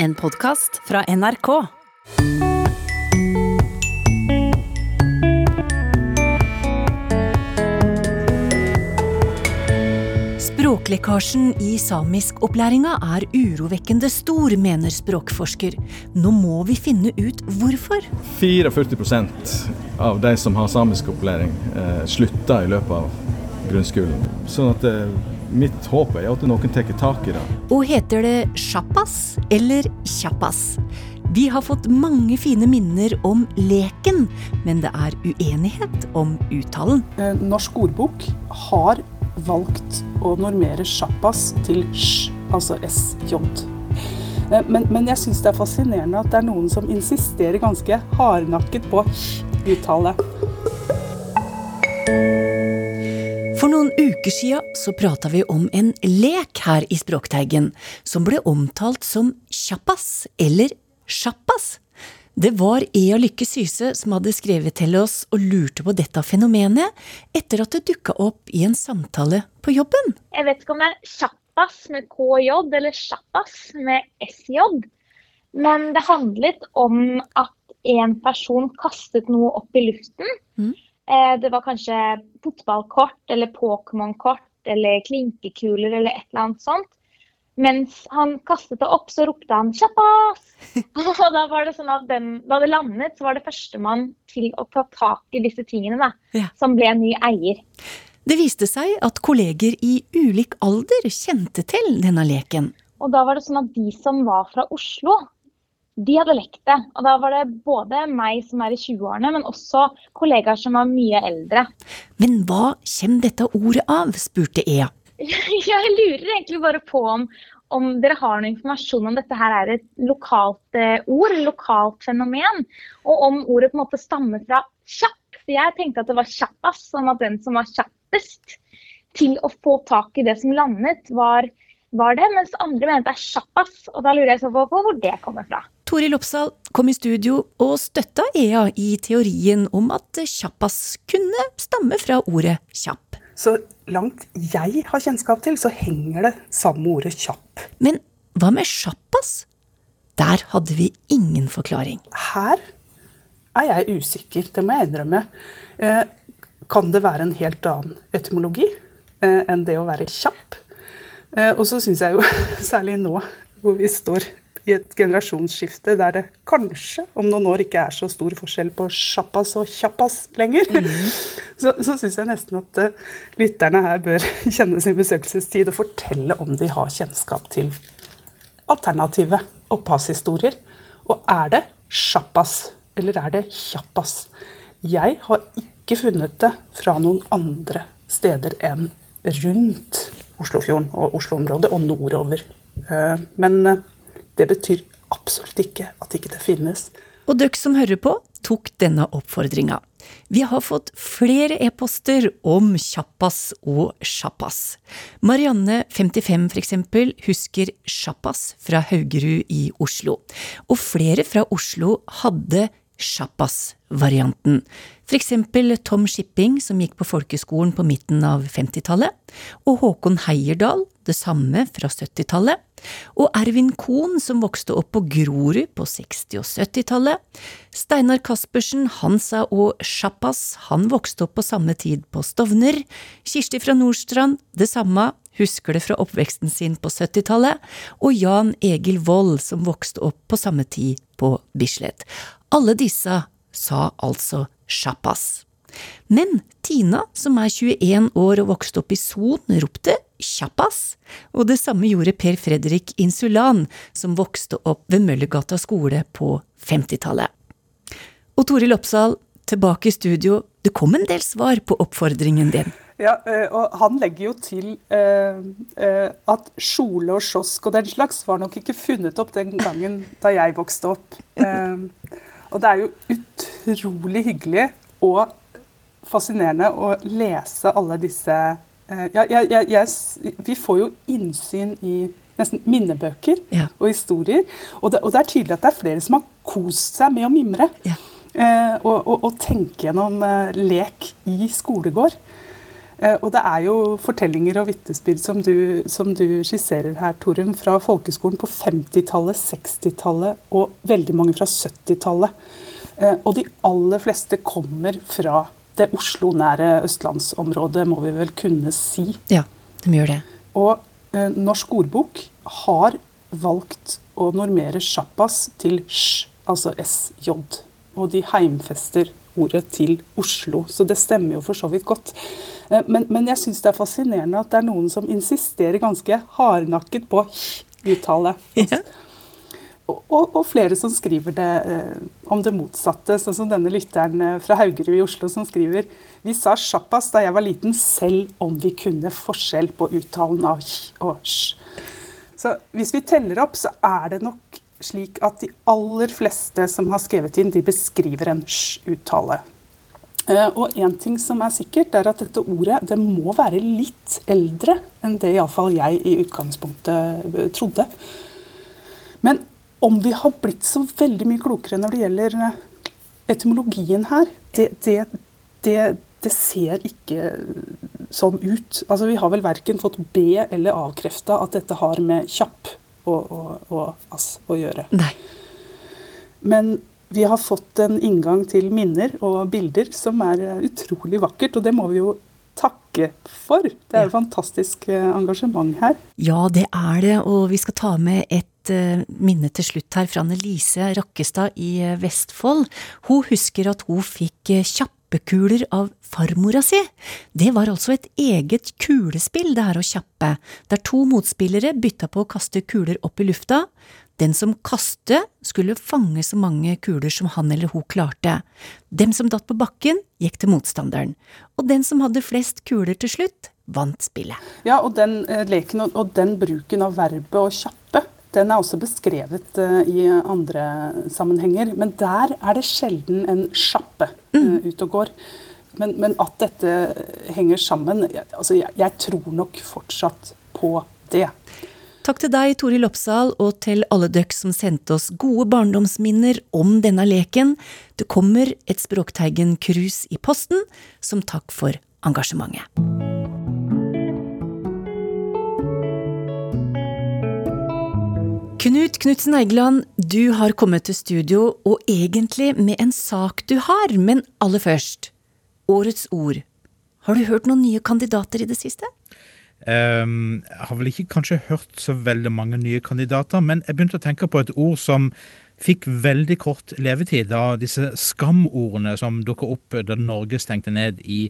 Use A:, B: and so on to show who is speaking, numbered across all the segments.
A: En podkast fra NRK. Språklekkasjen i samiskopplæringa er urovekkende stor, mener språkforsker. Nå må vi finne ut hvorfor.
B: 44% av de som har samiskopplæring, eh, slutter i løpet av grunnskolen. Sånn at eh, mitt håp er at noen tar tak i det.
A: Og heter det sjappas eller tjappas? Vi har fått mange fine minner om leken, men det er uenighet om uttalen.
C: Eh, Norsk ordbok har valgt å normere sjappas til sj, altså sj. Eh, Men, men jeg syns det er fascinerende at det er noen som insisterer ganske hardnakket på uttale.
A: Noen uker sia så prata vi om en lek her i Språkteigen som ble omtalt som kjappas eller sjappas. Det var Ea Lykke Syse som hadde skrevet til oss og lurte på dette fenomenet etter at det dukka opp i en samtale på jobben.
D: Jeg vet ikke om det er kjappas med KJ eller sjappas med SJ. Men det handlet om at en person kastet noe opp i luften.
A: Mm.
D: Eh, Det var kanskje fotballkort eller Pokémon-kort eller klinkekuler eller et eller annet sånt. Mens han kastet det opp, så ropte han 'kjappas'! Og da var det sånn at den, da det landet, så var det førstemann til å ta tak i disse tingene, da.
A: Ja.
D: Som ble ny eier.
A: Det viste seg at kolleger i ulik alder kjente til denne leken.
D: Og da var det sånn at de som var fra Oslo, de hadde lekt det. Og da var det både meg som er i 20-årene, men også kollegaer som var mye eldre.
A: Men hva kommer dette ordet av? spurte Ea.
D: Jeg lurer egentlig bare på om, om dere har noe informasjon om dette her er et lokalt eh, ord, lokalt fenomen, og om ordet på en måte stammer fra kjapp. For jeg tenkte at det var kjappas, sånn at den som var kjappest til å få tak i det som landet, var, var det, mens andre mente det er kjappas. Og da lurer jeg så på hvor det kommer fra.
A: Toril Oppsal kom i studio og støtta Ea i teorien om at kjappas kunne stamme fra ordet kjapp.
C: Så langt jeg har kjennskap til, så henger det sammen med ordet kjapp.
A: Men hva med sjappas? Der hadde vi ingen forklaring.
C: Her er jeg usikker, det må jeg innrømme. Eh, kan det være en helt annen etymologi eh, enn det å være kjapp? Eh, og så syns jeg jo, særlig nå hvor vi står i et generasjonsskifte der det kanskje om noen år ikke er så stor forskjell på sjappas og kjappas lenger, så, så syns jeg nesten at uh, lytterne her bør kjenne sin besøkelsestid og fortelle om de har kjennskap til alternative opphavshistorier. Og er det sjappas, eller er det kjappas? Jeg har ikke funnet det fra noen andre steder enn rundt Oslofjorden og Oslo-området og nordover. Uh, Men eh, det betyr absolutt ikke at ikke det finnes.
A: Og dere som hører på, tok denne oppfordringa. Vi har fått flere e-poster om kjappas og sjappas. Marianne, 55 for eksempel, husker sjappas fra Haugerud i Oslo. Og flere fra Oslo hadde sjappas-varianten. For eksempel Tom Shipping, som gikk på folkeskolen på midten av 50-tallet, og Håkon Heierdal, det samme fra 70-tallet, og Ervin Kohn, som vokste opp på Grorud på 60- og 70-tallet. Steinar Caspersen, Hansa og sjappas, han vokste opp på samme tid på Stovner. Kirsti fra Nordstrand, det samme, husker det fra oppveksten sin på 70-tallet, og Jan Egil Vold, som vokste opp på samme tid på Bislett. Alle disse sa altså sjappas. Men Tina, som er 21 år og vokste opp i Son, ropte kjappas, og det samme gjorde Per Fredrik Insulan, som vokste opp ved Møllergata skole på 50-tallet. Og Toril Oppsal, tilbake i studio, det kom en del svar på oppfordringen din.
C: Ja, eh, og han legger jo til eh, eh, at kjole og kiosk og den slags var nok ikke funnet opp den gangen da jeg vokste opp. Og det er jo utrolig hyggelig og fascinerende å lese alle disse ja, ja, ja, jeg, jeg, Vi får jo innsyn i nesten minnebøker
A: Ja.
C: og historier. Og det, og det er tydelig at det er flere som har kost seg med å mimre.
A: Ja.
C: Eh, og, og, og tenke gjennom eh, lek i skolegård. Eh, og det er jo fortellinger og vitnesbyrd som, du- som du skisserer her, Torunn, fra folkeskolen på 50-tallet, 60-tallet og veldig mange fra 70-tallet. Eh, og de aller fleste kommer fra det Oslo-nære østlandsområdet, må vi vel kunne si.
A: Ja, de gjør det.
C: Og eh, Norsk ordbok har valgt å normere sjappas til sj, altså sj. Og de heimfester ordet til Oslo, så det stemmer jo for så vidt godt. Eh, men, men jeg syns det er fascinerende at det er noen som insisterer ganske hardnakket på hj-uttale.
A: Ja.
C: Og, og, flere som skriver det eh, om det motsatte, sånn som denne lytteren eh, fra Haugerud i Oslo som skriver Vi sa sjappas da jeg var liten, selv om vi kunne forskjell på uttalen av h og sj. Så hvis vi teller opp, så er det nok slik at de aller fleste som har skrevet inn, de beskriver en sj-uttale. Eh, Og en ting som er sikkert, er at dette ordet det må være litt eldre enn det iallfall jeg i utgangspunktet eh, trodde. Men om vi har blitt så veldig mye klokere når det gjelder eh, etymologien her, det, det, det, det ser ikke sånn ut. Altså, vi har vel verken fått be eller avkrefta at dette har med kjapp og, og, og ass å gjøre.
A: Nei.
C: Men vi har fått en inngang til minner og bilder som er eh, utrolig vakkert, og det må vi jo takke for. Det er jo fantastisk eh, engasjement her.
A: Ja, det er det, og vi skal ta med et eh, minne til slutt her fra Annelise Rakkestad i eh, Vestfold. Hun husker at hun fikk kjappekuler av farmora si. Det var altså et eget kulespill, det her å kjappe, der to motspillere bytta på å kaste kuler opp i lufta. Den som kaste, skulle fange så mange kuler som han eller hun klarte. Dem som datt på bakken, gikk til motstanderen. Og den som hadde flest kuler til slutt, vant spillet.
C: Ja, og den eh, leken og, den bruken av verbet og kjappe, den er også beskrevet eh, i andre sammenhenger. Men der er det sjelden en sjappe uh, ut og går. Men, men at dette henger sammen altså jeg, jeg tror nok fortsatt på det.
A: Takk til deg, Toril Oppsal, og til alle døkk som sendte oss gode barndomsminner om denne leken. Det kommer et Språkteigen-krus i posten, som takk for engasjementet. Knut Knutsen Eigeland, du har kommet til studio, og egentlig med en sak du har, men aller først, årets ord. Har du hørt noen nye kandidater i det siste?
E: Ehm, jeg har vel ikke kanskje hørt så veldig mange nye kandidater, men jeg begynte å tenke på et ord som fikk veldig kort levetid da disse skamordene som dukka opp da Norge stengte ned i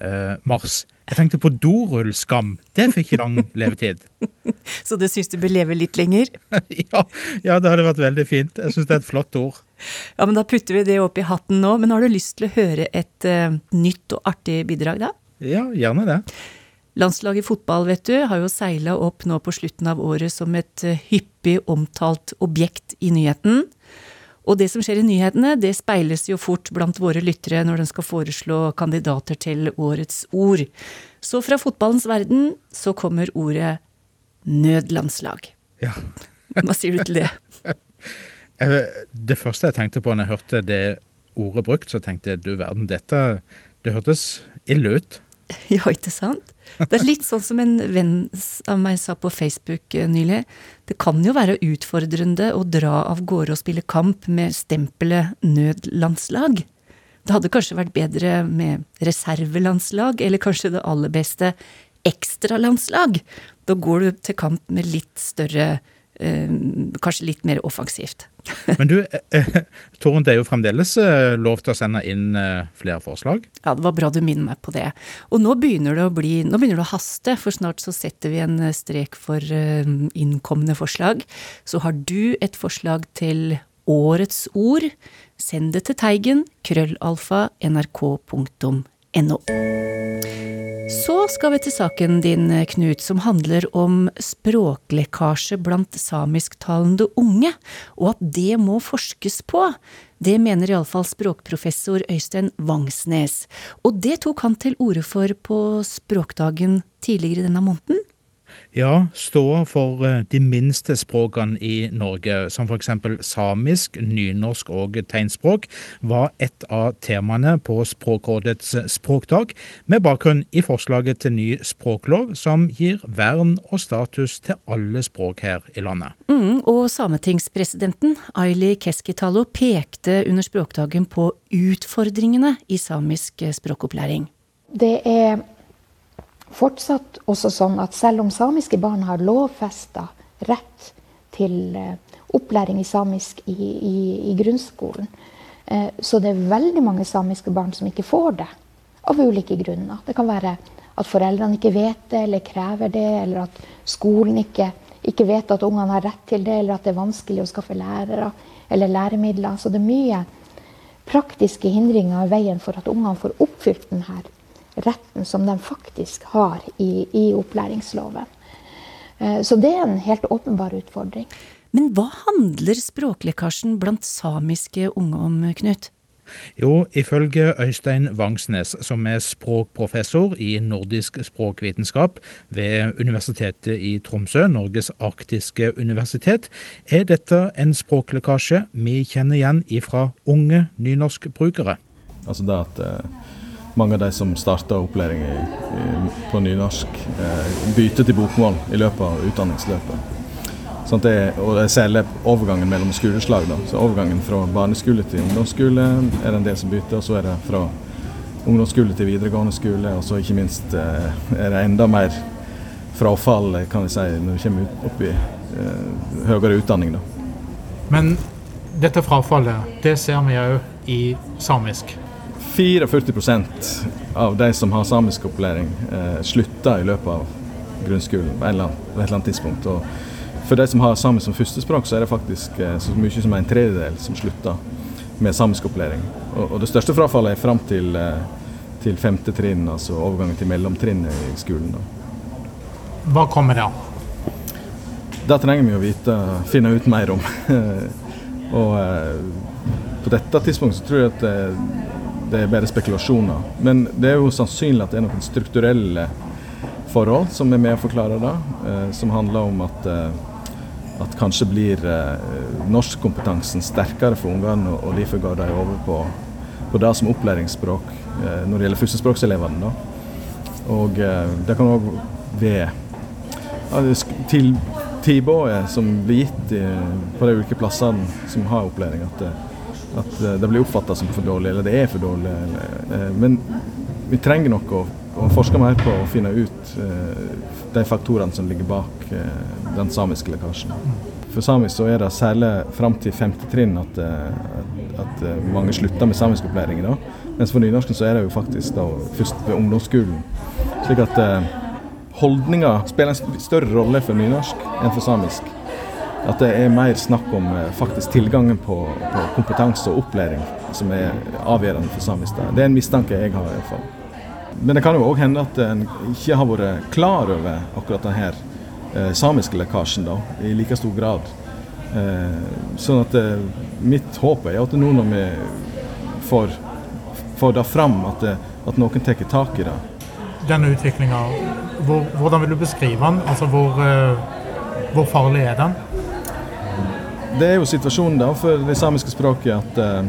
E: uh, mars. Jeg tenkte på dorullskam. Det fikk ikke lang levetid.
A: Så du syns du bør leve litt lenger?
E: ja, ja, det hadde vært veldig fint. Jeg syns det er et flott ord.
A: Ja, men Da putter vi det opp i hatten nå. Men har du lyst til å høre et uh, nytt og artig bidrag, da?
E: Ja, gjerne det.
A: Landslaget i fotball, vet du, har jo seila opp nå på slutten av året som et eh, hyppig omtalt objekt i nyheten. Og det som skjer i nyhetene, det speiles jo fort blant våre lyttere når de skal foreslå kandidater til årets ord. Så fra fotballens verden så kommer ordet nødlandslag.
E: Ja.
A: Hva sier du til det?
E: Det første jeg tenkte på når jeg hørte det ordet brukt, så tenkte jeg du verden, dette det hørtes ille ut.
A: Ja, ikke sant? Det er litt sånn som en venn av meg sa på Facebook eh, nylig. Det kan jo være utfordrende å dra av gårde og spille kamp med stempelet nødlandslag. Det hadde kanskje vært bedre med reservelandslag, eller kanskje det aller beste ekstralandslag. Da går du til kamp med litt større Kanskje litt mer offensivt.
E: Men du, eh, eh, Torunn, det er jo fremdeles eh, lov til å sende inn eh, flere forslag.
A: Ja, det var bra du minner meg på det. Og nå begynner det å bli, nå begynner det å haste, for snart så setter vi en eh, strek for eh, innkomne forslag. Så har du et forslag til årets ord, send det til Teigen, krøllalfa, nrk.no. Så skal vi til saken din, Knut, som handler om språklekkasje blant samisktalende unge, og at det må forskes på. Det mener iallfall språkprofessor Øystein Vangsnes, og det tok han til orde for på Språkdagen tidligere denne måneden.
E: Ja, stå for eh, de minste språkene i Norge, som f.eks. samisk, nynorsk og tegnspråk, var et av temaene på Språkrådets språkdag, med bakgrunn i forslaget til ny språklov som gir vern og status til alle språk her i landet.
A: Mm, og sametingspresidenten Aili Keskitalo pekte under språkdagen på utfordringene i samisk språkopplæring.
F: Det er fortsatt også sånn at selv om samiske barn har lovfesta rett til eh, opplæring i samisk i, i, i grunnskolen, eh, så det er veldig mange samiske barn som ikke får det. Av ulike grunner. Det kan være at foreldrene ikke vet det eller krever det, eller at skolen ikke, ikke vet at ungene har rett til det, eller at det er vanskelig å skaffe lærere eller læremidler. Så det er mye praktiske hindringer i veien for at ungene får oppfylt denne retten som de faktisk har i, i opplæringsloven. Eh, så det er en helt åpenbar utfordring.
A: Men hva handler språklekkasjen blant samiske unge om, Knut?
E: Jo, ifølge Øystein Vangsnes, som er språkprofessor i nordisk språkvitenskap ved Universitetet i Tromsø, Norges arktiske universitet, er dette en språklekkasje vi kjenner igjen ifra unge nynorskbrukere.
B: Altså det at eh, mange av de som starter opplæring i, i, på nynorsk, eh, bytter til bokmål i løpet av utdanningsløpet. Sånn det, og særlig overgangen mellom skoleslag. Da. Så Overgangen fra barneskole til ungdomsskole er det en del som bytter. og Så er det fra ungdomsskole til videregående skole, og så ikke minst eh, er det enda mer frafall kan jeg si, når du kommer opp i eh, høyere utdanning. Da.
G: Men dette frafallet, det ser vi òg i samisk.
B: 44% av de som har samiskopplæring, eh, slutter i løpet av grunnskolen på, et eller annet tidspunkt. Og for de som har samisk som førstespråk, så er det faktisk eh, så mye som en tredjedel som slutter med samiskopplæring. Og, og det største frafallet er fram til, eh, til femte trinn, altså overgangen til mellomtrinnet i skolen. Da.
G: Hva kommer da?
B: Det trenger vi å vite, finne ut mer om. og eh, på dette tidspunktet så tror jeg at eh, det er bare spekulasjoner. Men det er jo sannsynlig at det er noen strukturelle forhold som er med å forklare det. Eh, som handler om at, eh, at kanskje blir eh, norskkompetansen sterkere for ungene, og derfor går de over på, på det som opplæringsspråk eh, når det gjelder førstespråkselevene. Og eh, det kan òg være til tilbudet som blir gitt i, på de ulike plassene som har opplæring. at at eh, det blir oppfatta som for dårlig, eller det er for dårlig. Eller, eh, men vi trenger nok å, å, forske mer på å finne ut eh, de faktorene som ligger bak den samiske lekkasjen. For samisk så er det særlig fram til femte trinn at, at, mange slutter med samiskopplæring. Da. Mens for nynorsken så er det jo faktisk da, først ved ungdomsskolen. Slik at holdninger spiller en større rolle for nynorsk enn for samisk. At det er mer snakk om eh, faktisk tilgangen på, på kompetanse og opplæring som er avgjørende for samisk. Det er en mistanke jeg har. i hvert fall. Men det kan jo òg hende at en ikke har vært klar over akkurat denne eh, samiske lekkasjen da, i like stor grad. Eh, sånn at mitt håp er at nå når vi får, får det fram, at, at noen tar tak i det.
G: Denne utviklinga, hvor, hvordan vil du beskrive den? Altså hvor, hvor farlig er den?
B: Det er jo situasjonen da for det samiske språket at eh,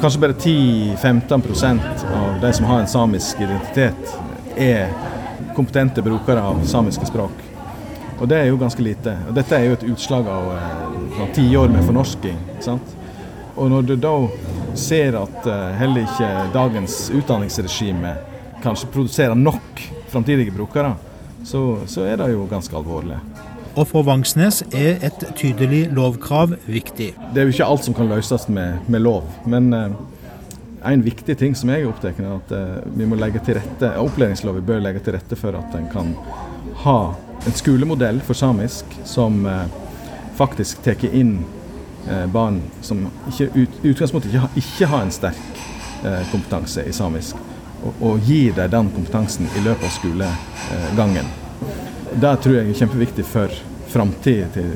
B: kanskje bare 10-15% av de som har en samisk identitet, er kompetente brukere av samiske språk. Og det er jo ganske lite. Og dette er jo et utslag av eh, tiår med fornorsking. Sant? Og når du da ser at eh, heller ikke dagens utdanningsregime kanskje produserer nok framtidige brukere, så, så er det jo ganske alvorlig.
E: Og for Vangsnes er et tydelig lovkrav viktig.
B: Det er jo ikke alt som kan løses med, med lov, men eh, en viktig ting som jeg er opptatt av, er at eh, vi må legge til rette, opplæringsloven bør legge til rette for at en kan ha en skolemodell for samisk som eh, faktisk tar inn barn som i ut, utgangspunktet ikke, ikke har en sterk kompetanse i samisk, og, og gir dem den kompetansen i løpet av skolegangen. Det tror jeg er kjempeviktig for framtida til,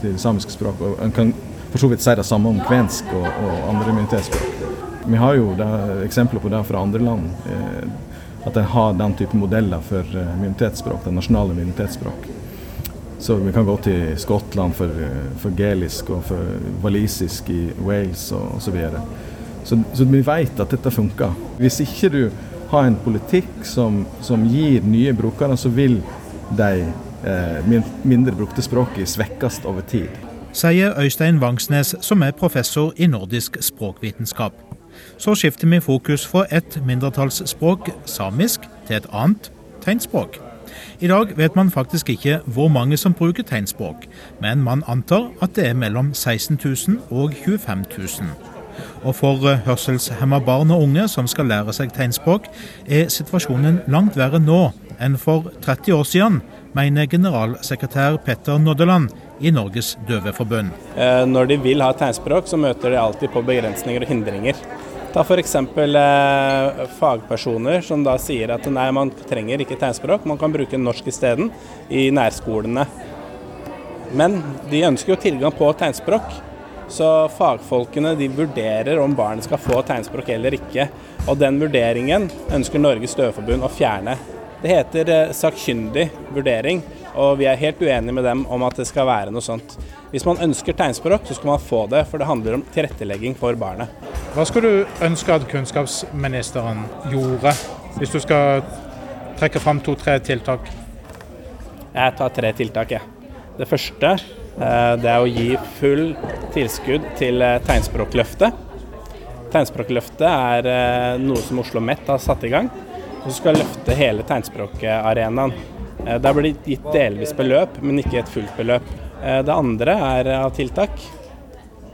B: til samiske språk. Og en kan for så vidt si det samme om kvensk og, og andre minoritetsspråk. Vi har jo det, eksempler på det fra andre land. Eh, at en har den type modeller for uh, minoritetsspråk, det nasjonale minoritetsspråk. Så vi kan gå til Skottland for, for gelisk og for walisisk i Wales og osv. Så, videre. så Så vi vet at dette funker. Hvis ikke du har en politikk som, som gir nye brukere, så vil de eh, mindre brukte språkene svekkes over tid.
E: Sier Øystein Vangsnes, som er professor i nordisk språkvitenskap. Så skifter vi fokus fra et mindretallsspråk, samisk, til et annet, tegnspråk. I dag vet man faktisk ikke hvor mange som bruker tegnspråk, men man antar at det er mellom 16 000 og 25 000. Og for eh, hørselshemma barn og unge som skal lære seg tegnspråk, er situasjonen langt verre nå enn for 30 år siden, mener generalsekretær Petter Noddeland i Norges Døveforbund.
H: Eh, når de vil ha tegnspråk, så møter de alltid på begrensninger og hindringer. Ta f.eks. Eh, fagpersoner som da sier at nei, man trenger ikke tegnspråk, man kan bruke norsk isteden i nærskolene. Men de ønsker jo tilgang på tegnspråk, så fagfolkene de vurderer om barnet skal få tegnspråk eller ikke. Og den vurderingen ønsker Norges Døveforbund å fjerne. Det heter eh, sakkyndig vurdering, og vi er helt uenige med dem om at det skal være noe sånt. Hvis man ønsker tegnspråk, så skal man få det, for det handler om tilrettelegging for barnet.
G: Hva skulle du ønske at kunnskapsministeren gjorde, hvis du skal trekke fram to-tre tiltak?
H: Jeg tar tre tiltak, jeg. Det første eh, det er å gi full tilskudd til eh, Tegnspråkløftet. Tegnspråkløftet er noe som Oslo OsloMet har satt i gang, som skal løfte hele tegnspråkarenaen. Det blir gitt delvis beløp, men ikke et fullt beløp. Eh, det andre er av tiltak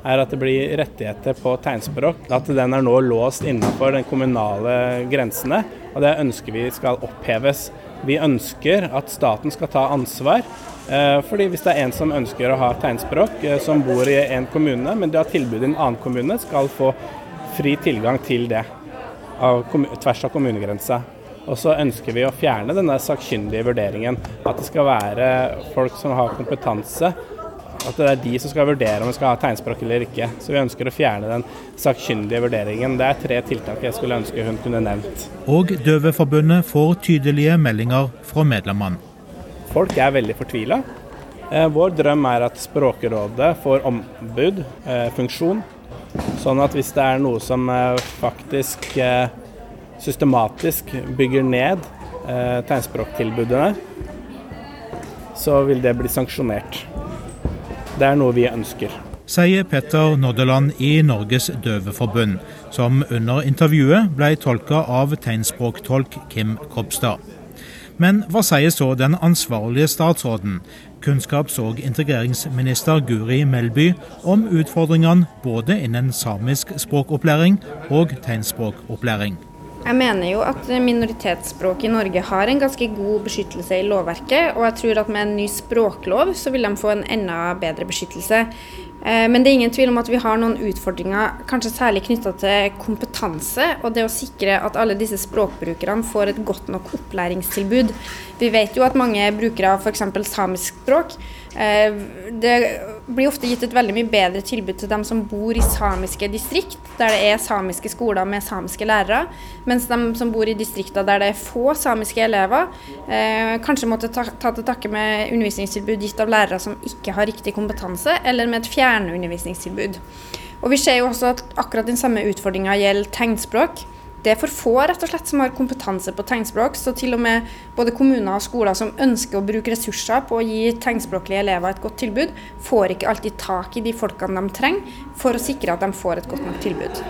H: er at det blir rettigheter på tegnspråk. At den er nå låst innenfor de kommunale grensene, og det ønsker vi skal oppheves. Vi ønsker at staten skal ta ansvar. Eh, fordi Hvis det er en som ønsker å ha tegnspråk, eh, som bor i en kommune, men de har tilbud i en annen kommune, skal få fri tilgang til det tvers av kommunegrensa. Og så ønsker vi å fjerne denne sakkyndige vurderingen. At det skal være folk som har kompetanse. At det er de som skal vurdere om vi skal ha tegnspråk eller ikke. Så vi ønsker å fjerne den sakkyndige vurderingen. Det er tre tiltak jeg skulle ønske hun kunne nevnt.
E: Og Døveforbundet får tydelige meldinger fra medlemmene.
H: Folk er veldig fortvila. Eh, vår drøm er at Språkrådet får ombudfunksjon. funksjon, sånn at hvis det er noe som eh, faktisk systematisk bygger ned eh, tegnspråktilbudene, så vil det bli sanksjonert. Det er noe vi ønsker.
E: Sier Petter Noddeland i Norges Døveforbund, som under intervjuet ble tolka av tegnspråktolk Kim Kopstad. Men hva sier så den ansvarlige statsråden, kunnskaps- og integreringsminister Guri Melby, om utfordringene både innen samisk språkopplæring og tegnspråkopplæring?
I: Jeg mener jo at minoritetsspråk i Norge har en ganske god beskyttelse i lovverket, og jeg tror at med en ny språklov så vil de få en enda bedre beskyttelse. Eh, men det er ingen tvil om at vi har noen utfordringer, kanskje særlig knytta til kompetanse og det å sikre at alle disse språkbrukerne får et godt nok opplæringstilbud. Vi vet jo at mange brukere av f.eks. samisk språk Eh, det blir ofte gitt et veldig mye bedre tilbud til dem som bor i samiske distrikt, der det er samiske skoler med samiske lærere, mens de som bor i distrikter der det er få samiske elever, eh, kanskje måtte ta, til takke med undervisningstilbud gitt av lærere som ikke har riktig kompetanse, eller med et fjernundervisningstilbud. Og Vi ser jo også at akkurat den samme utfordringa gjelder tegnspråk. Det er for få rett og slett som har kompetanse på tegnspråk, så til og med både kommuner og skoler som ønsker å bruke ressurser på å gi tegnspråklige elever et godt tilbud, får ikke alltid tak i de folkene de trenger for å sikre at de får et godt nok tilbud.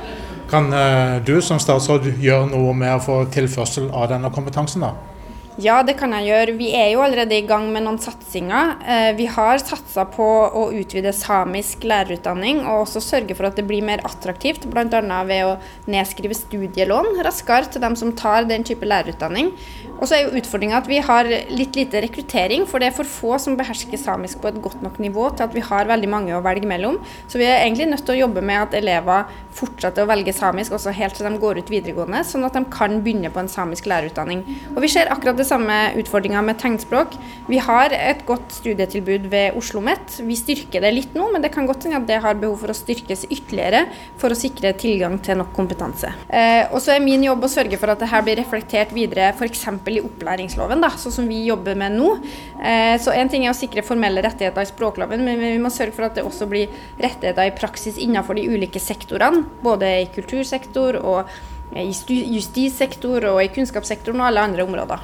G: Kan uh, du som statsråd gjøre noe med å få tilførsel av denne kompetansen? da?
I: Ja, det kan jeg gjøre. Vi er jo allerede i gang med noen satsinger. Eh, vi har satsa på å utvide samisk lærerutdanning og også sørge for at det blir mer attraktivt, bl.a. ved å nedskrive studielån raskere til dem som tar den type lærerutdanning. Og så er jo utfordringa at vi har litt lite rekruttering, for det er for få som behersker samisk på et godt nok nivå til at vi har veldig mange å velge mellom. Så vi er egentlig nødt til å jobbe med at elever fortsetter å velge samisk også helt til de går ut videregående, sånn at de kan begynne på en samisk lærerutdanning. Og vi ser akkurat det det samme utfordringa med tegnspråk. Vi har et godt studietilbud ved Oslo OsloMet. Vi styrker det litt nå, men det kan godt hende at det har behov for å styrkes ytterligere for å sikre tilgang til nok kompetanse. Eh, og så er min jobb å sørge for at det her blir reflektert videre f.eks. i opplæringsloven, da, sånn som vi jobber med nå. Eh, så én ting er å sikre formelle rettigheter i språkloven, men vi må sørge for at det også blir rettigheter i praksis innenfor de ulike sektorene, både i kultursektor og i justissektor og i kunnskapssektoren og alle andre områder.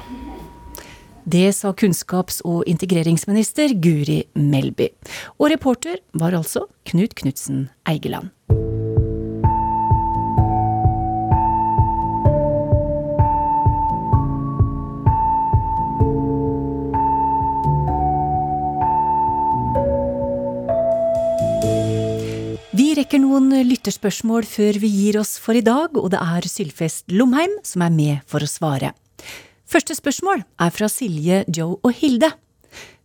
A: Det sa kunnskaps- og integreringsminister Guri Melby. Og reporter var altså Knut Knutsen Eigeland. Vi rekker noen lytterspørsmål før vi gir oss for i dag, og det er Sylfest Lomheim som er med for å svare. Første spørsmål er fra Silje, Joe og Hilde.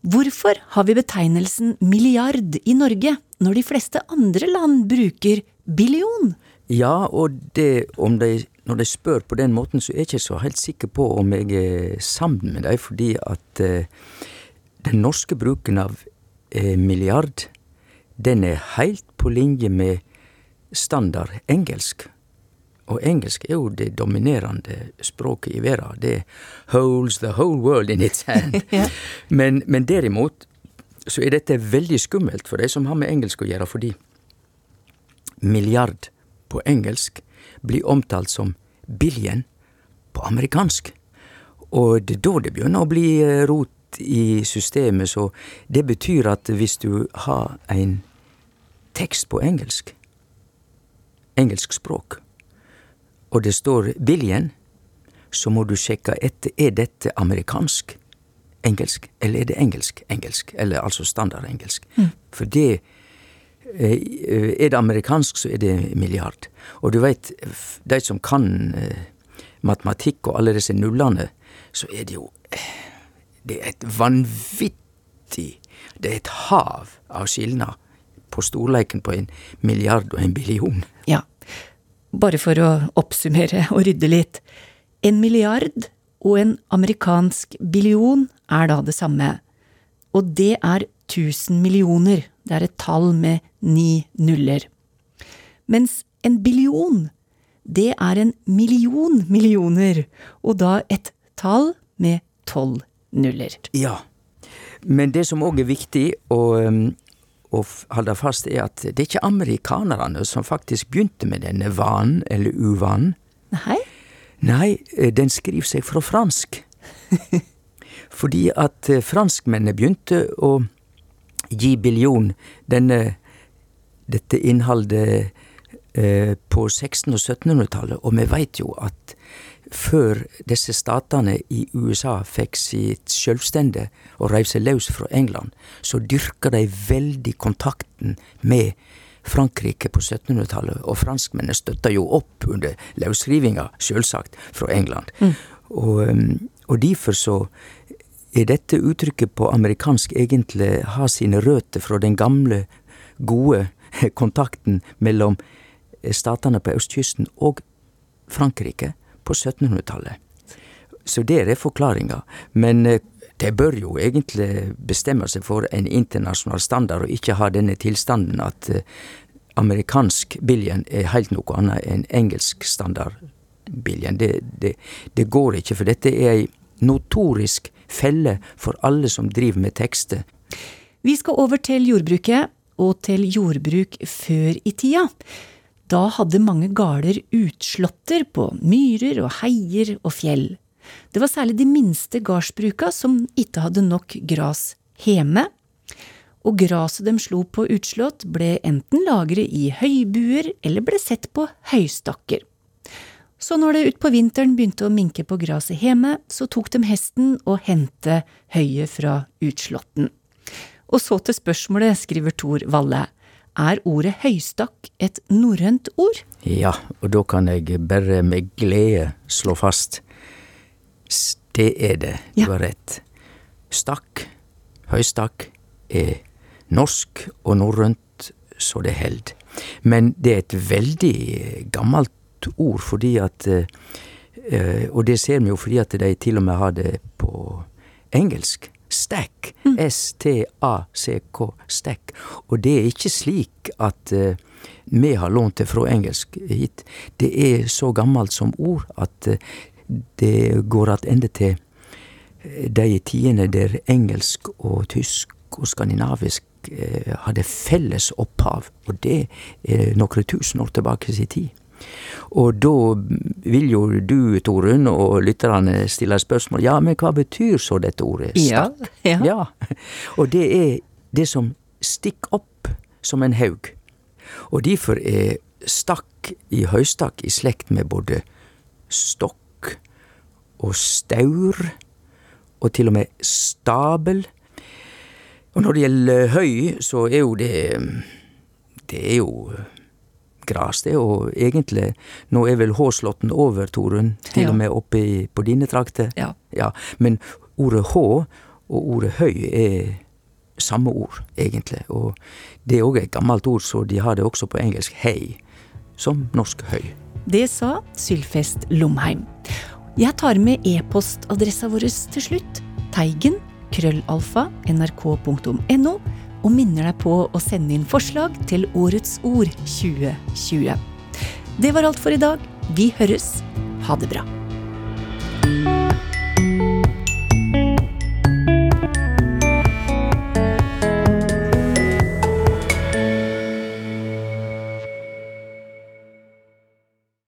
A: Hvorfor har vi betegnelsen milliard i Norge, når de fleste andre land bruker billion?
J: Ja, og det, de, når de spør på den måten, så er jeg ikke så helt sikker på om jeg er sammen med dem, fordi at eh, den norske bruken av eh, milliard den er helt på linje med standard engelsk. Og engelsk er jo det dominerende språket i verden. Det holds the whole world in its hand. men, men, derimot så er dette veldig skummelt for de som har med engelsk å gjøre, fordi milliard på engelsk blir omtalt som billion på amerikansk. Og det er da det begynner å bli eh, rot i systemet, så det betyr at hvis du har en tekst på engelsk. Engelsk språk. Og det står billion, så må du sjekke etter er dette amerikansk engelsk, eller er det engelsk engelsk, eller altså standardengelsk. Mm. For det eh, Er det amerikansk, så er det milliard. Og du veit, de som kan eh, matematikk og alle disse nullene, så er det jo Det er et vanvittig Det er et hav av skilnad på storleiken på en milliard og en billion.
A: Bare for å oppsummere og rydde litt. En milliard og en amerikansk billion er da det samme. Og det er tusen millioner. Det er et tall med ni nuller. Mens en billion, det er en million millioner, og da et tall med tolv nuller.
J: Ja, men det som òg er viktig å å holde fast, er at det er ikke amerikanerne som faktisk begynte med denne vanen, eller uvanen.
A: Nei?
J: Nei, eh, den skriver seg fra fransk. Fordi at eh, franskmennene begynte å gi billion denne, dette innholdet eh, på 1600- og 1700-tallet, og vi veit jo at før disse statene i USA fikk sitt selvstende og reiv seg løs fra England, så dyrka de veldig kontakten med Frankrike på 1700-tallet, og franskmennene støtta jo opp under løsrivinga, sjølsagt, fra England. Mm. Og, um, og derfor så er dette uttrykket på amerikansk egentlig har sine røtter fra den gamle, gode kontakten mellom statene på østkysten og Frankrike på 1700-tallet. Så det er forklaringa. Men eh, de bør jo egentlig bestemme seg for en internasjonal standard, og ikke ha denne tilstanden at eh, amerikansk billion er helt noe annet enn engelsk standard billion. Det, det, det går ikke, for dette er ei notorisk felle for alle som driver med tekster.
A: Vi skal over til jordbruket, og til jordbruk før i tida. Da hadde mange gårder utslåtter på myrer og heier og fjell. Det var særlig de minste gardsbruka som ikke hadde nok gras hjemme, og graset de slo på utslått ble enten lagret i høybuer eller ble sett på høystakker. Så når det utpå vinteren begynte å minke på graset hjemme, så tok de hesten og hente høyet fra utslåtten. Og så til spørsmålet, skriver Tor Valle. Er ordet høystakk et norrønt ord?
J: Ja, og da kan jeg bare med glede slå fast. Det er det, du ja. har rett. Stakk, høystakk, er norsk og norrønt så det held. Men det er et veldig gammelt ord, fordi at Eh, og det ser vi jo fordi at de til og med har det på engelsk. Stack. S-T-A-C-K. Stack. Og det er ikke slik at uh, vi har lånt det fra engelsk hit. Det er så gammelt som ord at uh, det går attende til de tidene der engelsk og tysk og skandinavisk uh, hadde felles opphav. Og det er noen tusen år tilbake i tid. Og da vil jo du, Torunn, og lytterne stille spørsmål. Ja, men hva betyr så dette ordet?
A: Stakk? Ja,
J: ja. Og det er det som stikker opp som en haug. Og derfor er stakk i høystakk i slekt med både stokk og staur, og til og med stabel. Og når det gjelder høy, så er jo det Det er jo gras, det. Og egentlig, nå er vel H-slåtten over, Torunn, til
A: Ja.
J: og med oppe i, på dine trakter.
A: Ja.
J: ja. Men ordet H og ordet høy er samme ord, egentlig. Og det er òg et gammelt ord, så de har det også på engelsk hei, som norsk høy.
A: Det sa Sylfest Lomheim. Jeg tar med e-postadressa vår til slutt. Teigen krøllalfa nrk.no og minner deg på å sende inn forslag til Årets ord 2020. Det var alt for i dag. Vi høres. Ha det bra.